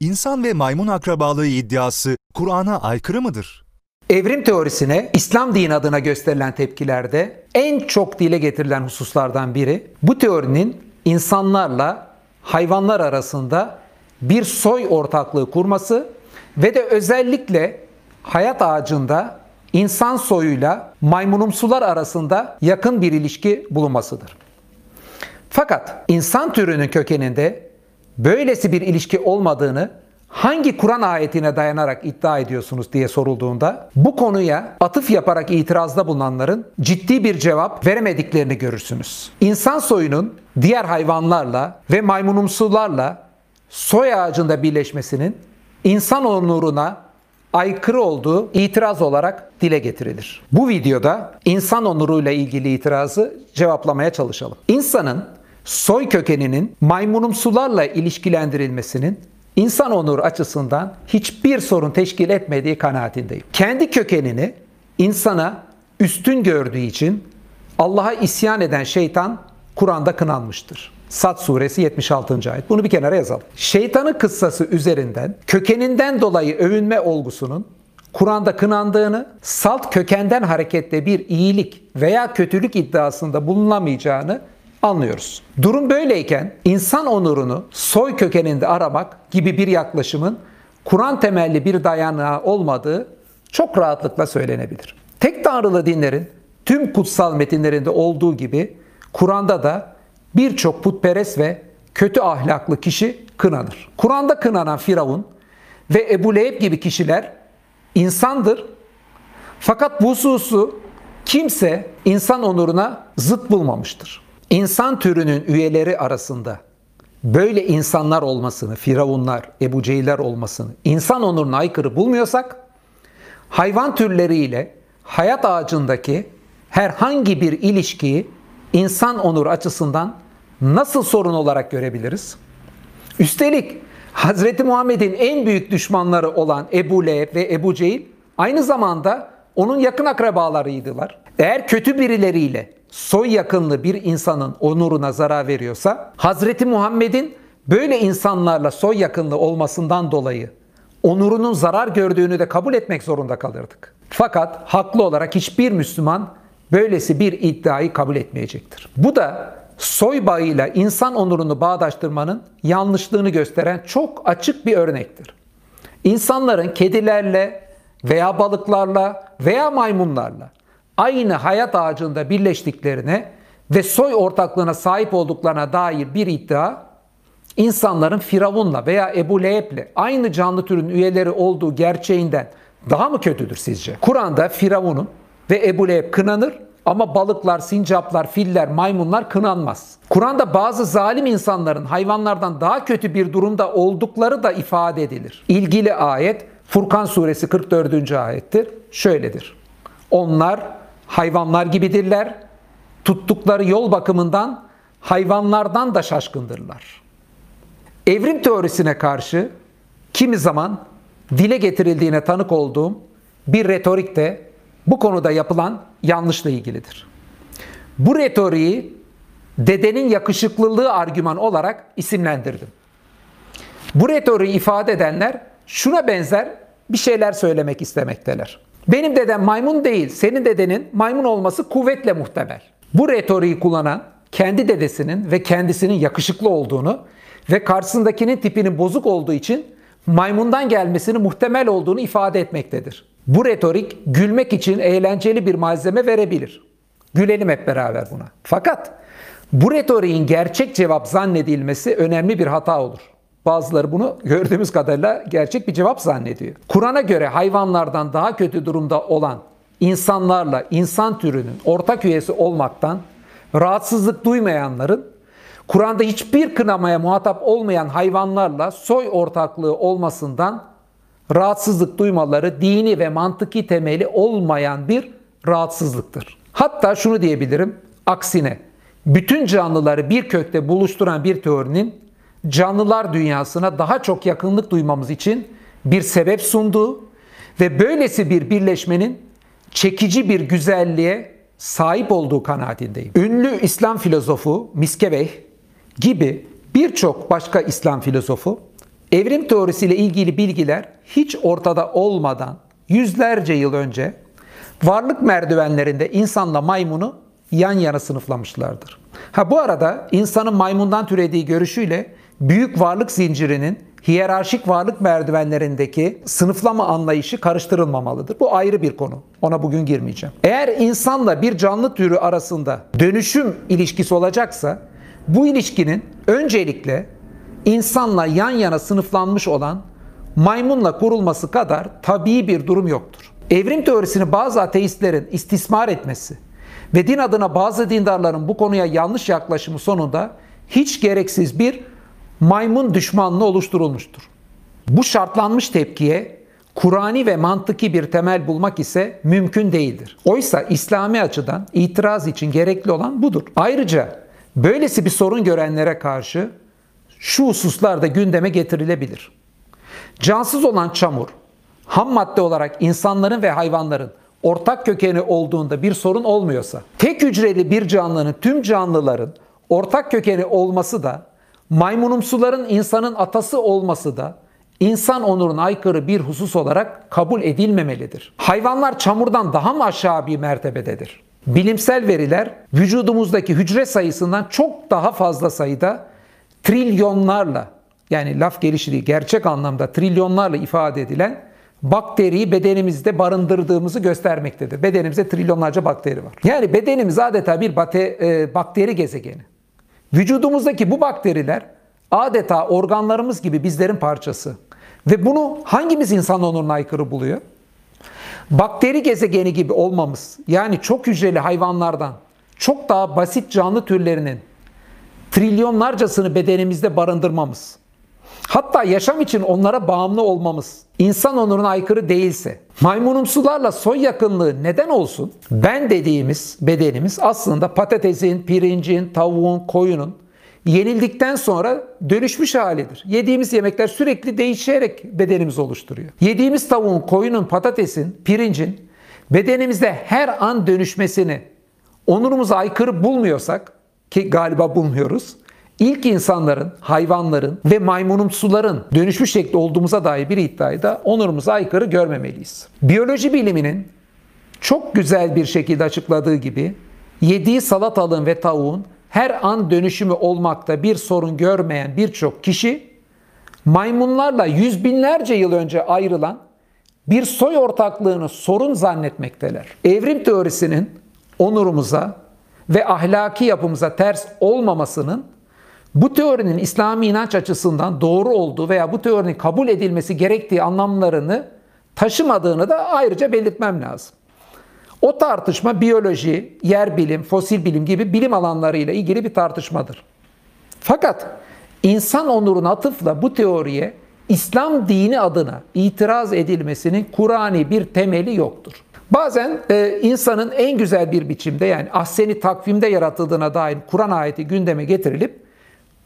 İnsan ve maymun akrabalığı iddiası Kur'an'a aykırı mıdır? Evrim teorisine İslam dini adına gösterilen tepkilerde en çok dile getirilen hususlardan biri bu teorinin insanlarla hayvanlar arasında bir soy ortaklığı kurması ve de özellikle hayat ağacında insan soyuyla maymunumsular arasında yakın bir ilişki bulunmasıdır. Fakat insan türünün kökeninde böylesi bir ilişki olmadığını hangi Kur'an ayetine dayanarak iddia ediyorsunuz diye sorulduğunda bu konuya atıf yaparak itirazda bulunanların ciddi bir cevap veremediklerini görürsünüz. İnsan soyunun diğer hayvanlarla ve maymunumsularla soy ağacında birleşmesinin insan onuruna aykırı olduğu itiraz olarak dile getirilir. Bu videoda insan onuruyla ilgili itirazı cevaplamaya çalışalım. İnsanın soy kökeninin maymunumsularla ilişkilendirilmesinin insan onuru açısından hiçbir sorun teşkil etmediği kanaatindeyim. Kendi kökenini insana üstün gördüğü için Allah'a isyan eden şeytan Kur'an'da kınanmıştır. Sad suresi 76. ayet. Bunu bir kenara yazalım. Şeytanın kıssası üzerinden kökeninden dolayı övünme olgusunun Kur'an'da kınandığını, salt kökenden hareketle bir iyilik veya kötülük iddiasında bulunamayacağını anlıyoruz. Durum böyleyken insan onurunu soy kökeninde aramak gibi bir yaklaşımın Kur'an temelli bir dayanağı olmadığı çok rahatlıkla söylenebilir. Tek tanrılı dinlerin tüm kutsal metinlerinde olduğu gibi Kur'an'da da birçok putperest ve kötü ahlaklı kişi kınanır. Kur'an'da kınanan Firavun ve Ebu Leheb gibi kişiler insandır. Fakat bu hususu kimse insan onuruna zıt bulmamıştır. İnsan türünün üyeleri arasında böyle insanlar olmasını, Firavunlar, Ebu Cehiller olmasını insan onuruna aykırı bulmuyorsak, hayvan türleriyle hayat ağacındaki herhangi bir ilişkiyi insan onur açısından nasıl sorun olarak görebiliriz? Üstelik Hz. Muhammed'in en büyük düşmanları olan Ebu Leheb ve Ebu Cehil aynı zamanda onun yakın akrabalarıydılar. Eğer kötü birileriyle soy yakınlığı bir insanın onuruna zarar veriyorsa Hazreti Muhammed'in böyle insanlarla soy yakınlığı olmasından dolayı onurunun zarar gördüğünü de kabul etmek zorunda kalırdık. Fakat haklı olarak hiçbir Müslüman böylesi bir iddiayı kabul etmeyecektir. Bu da soy bağıyla insan onurunu bağdaştırmanın yanlışlığını gösteren çok açık bir örnektir. İnsanların kedilerle veya balıklarla veya maymunlarla aynı hayat ağacında birleştiklerine ve soy ortaklığına sahip olduklarına dair bir iddia insanların Firavun'la veya Ebu Leheb'le aynı canlı türün üyeleri olduğu gerçeğinden daha mı kötüdür sizce? Kur'an'da Firavun'un ve Ebu Leheb kınanır ama balıklar, sincaplar, filler, maymunlar kınanmaz. Kur'an'da bazı zalim insanların hayvanlardan daha kötü bir durumda oldukları da ifade edilir. İlgili ayet Furkan suresi 44. ayettir. Şöyledir. Onlar hayvanlar gibidirler. Tuttukları yol bakımından hayvanlardan da şaşkındırlar. Evrim teorisine karşı kimi zaman dile getirildiğine tanık olduğum bir retorik de bu konuda yapılan yanlışla ilgilidir. Bu retoriği dedenin yakışıklılığı argüman olarak isimlendirdim. Bu retoriği ifade edenler şuna benzer bir şeyler söylemek istemekteler. Benim dedem maymun değil, senin dedenin maymun olması kuvvetle muhtemel. Bu retoriği kullanan kendi dedesinin ve kendisinin yakışıklı olduğunu ve karşısındakinin tipinin bozuk olduğu için maymundan gelmesini muhtemel olduğunu ifade etmektedir. Bu retorik gülmek için eğlenceli bir malzeme verebilir. Gülelim hep beraber buna. Fakat bu retoriğin gerçek cevap zannedilmesi önemli bir hata olur. Bazıları bunu gördüğümüz kadarıyla gerçek bir cevap zannediyor. Kur'an'a göre hayvanlardan daha kötü durumda olan insanlarla insan türünün ortak üyesi olmaktan rahatsızlık duymayanların Kur'an'da hiçbir kınamaya muhatap olmayan hayvanlarla soy ortaklığı olmasından rahatsızlık duymaları dini ve mantıki temeli olmayan bir rahatsızlıktır. Hatta şunu diyebilirim, aksine bütün canlıları bir kökte buluşturan bir teorinin canlılar dünyasına daha çok yakınlık duymamız için bir sebep sunduğu ve böylesi bir birleşmenin çekici bir güzelliğe sahip olduğu kanaatindeyim. Ünlü İslam filozofu Miskeveh gibi birçok başka İslam filozofu evrim teorisiyle ilgili bilgiler hiç ortada olmadan yüzlerce yıl önce varlık merdivenlerinde insanla maymunu yan yana sınıflamışlardır. Ha bu arada insanın maymundan türediği görüşüyle büyük varlık zincirinin hiyerarşik varlık merdivenlerindeki sınıflama anlayışı karıştırılmamalıdır. Bu ayrı bir konu. Ona bugün girmeyeceğim. Eğer insanla bir canlı türü arasında dönüşüm ilişkisi olacaksa bu ilişkinin öncelikle insanla yan yana sınıflanmış olan maymunla kurulması kadar tabii bir durum yoktur. Evrim teorisini bazı ateistlerin istismar etmesi ve din adına bazı dindarların bu konuya yanlış yaklaşımı sonunda hiç gereksiz bir maymun düşmanlığı oluşturulmuştur. Bu şartlanmış tepkiye Kur'ani ve mantıki bir temel bulmak ise mümkün değildir. Oysa İslami açıdan itiraz için gerekli olan budur. Ayrıca böylesi bir sorun görenlere karşı şu hususlar da gündeme getirilebilir. Cansız olan çamur, ham madde olarak insanların ve hayvanların ortak kökeni olduğunda bir sorun olmuyorsa, tek hücreli bir canlının tüm canlıların ortak kökeni olması da, maymunumsuların insanın atası olması da insan onuruna aykırı bir husus olarak kabul edilmemelidir. Hayvanlar çamurdan daha mı aşağı bir mertebededir? Bilimsel veriler vücudumuzdaki hücre sayısından çok daha fazla sayıda trilyonlarla yani laf gelişi değil gerçek anlamda trilyonlarla ifade edilen bakteriyi bedenimizde barındırdığımızı göstermektedir. Bedenimizde trilyonlarca bakteri var. Yani bedenimiz adeta bir bate, e, bakteri gezegeni. Vücudumuzdaki bu bakteriler adeta organlarımız gibi bizlerin parçası. Ve bunu hangimiz insan onuruna aykırı buluyor? Bakteri gezegeni gibi olmamız, yani çok hücreli hayvanlardan çok daha basit canlı türlerinin trilyonlarcasını bedenimizde barındırmamız, hatta yaşam için onlara bağımlı olmamız insan onuruna aykırı değilse, maymunumsularla soy yakınlığı neden olsun? Ben dediğimiz bedenimiz aslında patatesin, pirincin, tavuğun, koyunun yenildikten sonra dönüşmüş halidir. Yediğimiz yemekler sürekli değişerek bedenimizi oluşturuyor. Yediğimiz tavuğun, koyunun, patatesin, pirincin bedenimizde her an dönüşmesini onurumuza aykırı bulmuyorsak ki galiba bulmuyoruz. İlk insanların, hayvanların ve maymunumsuların dönüşmüş şekli olduğumuza dair bir iddiayı da onurumuza aykırı görmemeliyiz. Biyoloji biliminin çok güzel bir şekilde açıkladığı gibi yediği salatalığın ve tavuğun her an dönüşümü olmakta bir sorun görmeyen birçok kişi maymunlarla yüz binlerce yıl önce ayrılan bir soy ortaklığını sorun zannetmekteler. Evrim teorisinin onurumuza ve ahlaki yapımıza ters olmamasının bu teorinin İslami inanç açısından doğru olduğu veya bu teorinin kabul edilmesi gerektiği anlamlarını taşımadığını da ayrıca belirtmem lazım. O tartışma biyoloji, yer bilim, fosil bilim gibi bilim alanlarıyla ilgili bir tartışmadır. Fakat insan onuruna atıfla bu teoriye İslam dini adına itiraz edilmesinin Kur'ani bir temeli yoktur. Bazen e, insanın en güzel bir biçimde yani ahseni takvimde yaratıldığına dair Kur'an ayeti gündeme getirilip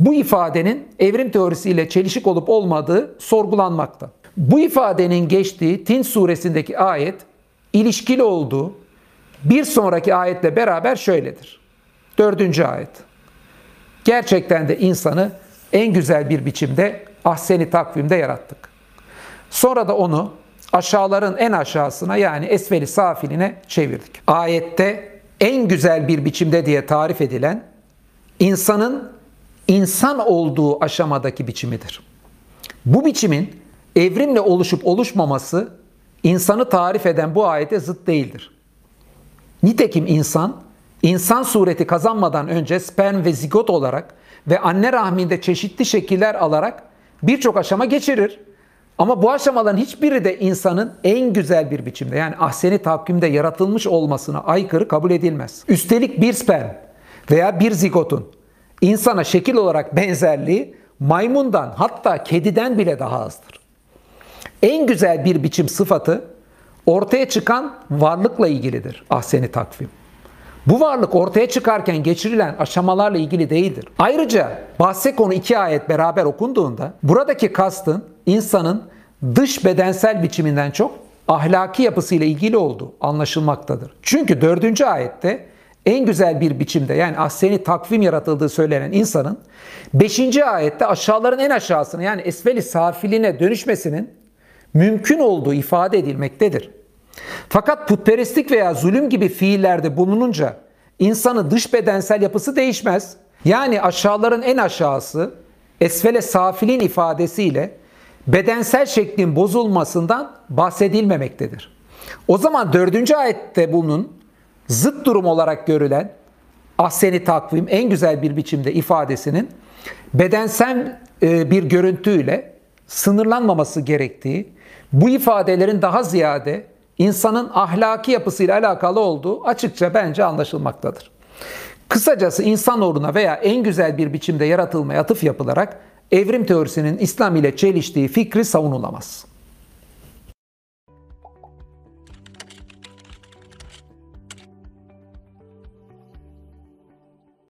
bu ifadenin evrim teorisiyle çelişik olup olmadığı sorgulanmakta. Bu ifadenin geçtiği Tin suresindeki ayet ilişkili olduğu bir sonraki ayetle beraber şöyledir. Dördüncü ayet. Gerçekten de insanı en güzel bir biçimde ahseni takvimde yarattık. Sonra da onu aşağıların en aşağısına yani esveli safiline çevirdik. Ayette en güzel bir biçimde diye tarif edilen insanın insan olduğu aşamadaki biçimidir. Bu biçimin evrimle oluşup oluşmaması insanı tarif eden bu ayete zıt değildir. Nitekim insan, insan sureti kazanmadan önce sperm ve zigot olarak ve anne rahminde çeşitli şekiller alarak birçok aşama geçirir. Ama bu aşamaların hiçbiri de insanın en güzel bir biçimde yani ahseni takvimde yaratılmış olmasına aykırı kabul edilmez. Üstelik bir sperm veya bir zigotun insana şekil olarak benzerliği maymundan hatta kediden bile daha azdır. En güzel bir biçim sıfatı ortaya çıkan varlıkla ilgilidir ahseni takvim. Bu varlık ortaya çıkarken geçirilen aşamalarla ilgili değildir. Ayrıca bahse konu iki ayet beraber okunduğunda buradaki kastın insanın dış bedensel biçiminden çok ahlaki yapısıyla ilgili olduğu anlaşılmaktadır. Çünkü dördüncü ayette en güzel bir biçimde yani ahseni takvim yaratıldığı söylenen insanın 5. ayette aşağıların en aşağısına yani esfeli safiline dönüşmesinin mümkün olduğu ifade edilmektedir. Fakat putperestlik veya zulüm gibi fiillerde bulununca insanın dış bedensel yapısı değişmez. Yani aşağıların en aşağısı esfele safilin ifadesiyle bedensel şeklin bozulmasından bahsedilmemektedir. O zaman dördüncü ayette bunun zıt durum olarak görülen ahseni takvim en güzel bir biçimde ifadesinin bedensel e, bir görüntüyle sınırlanmaması gerektiği, bu ifadelerin daha ziyade insanın ahlaki yapısıyla alakalı olduğu açıkça bence anlaşılmaktadır. Kısacası insanoğluna veya en güzel bir biçimde yaratılmaya atıf yapılarak evrim teorisinin İslam ile çeliştiği fikri savunulamaz.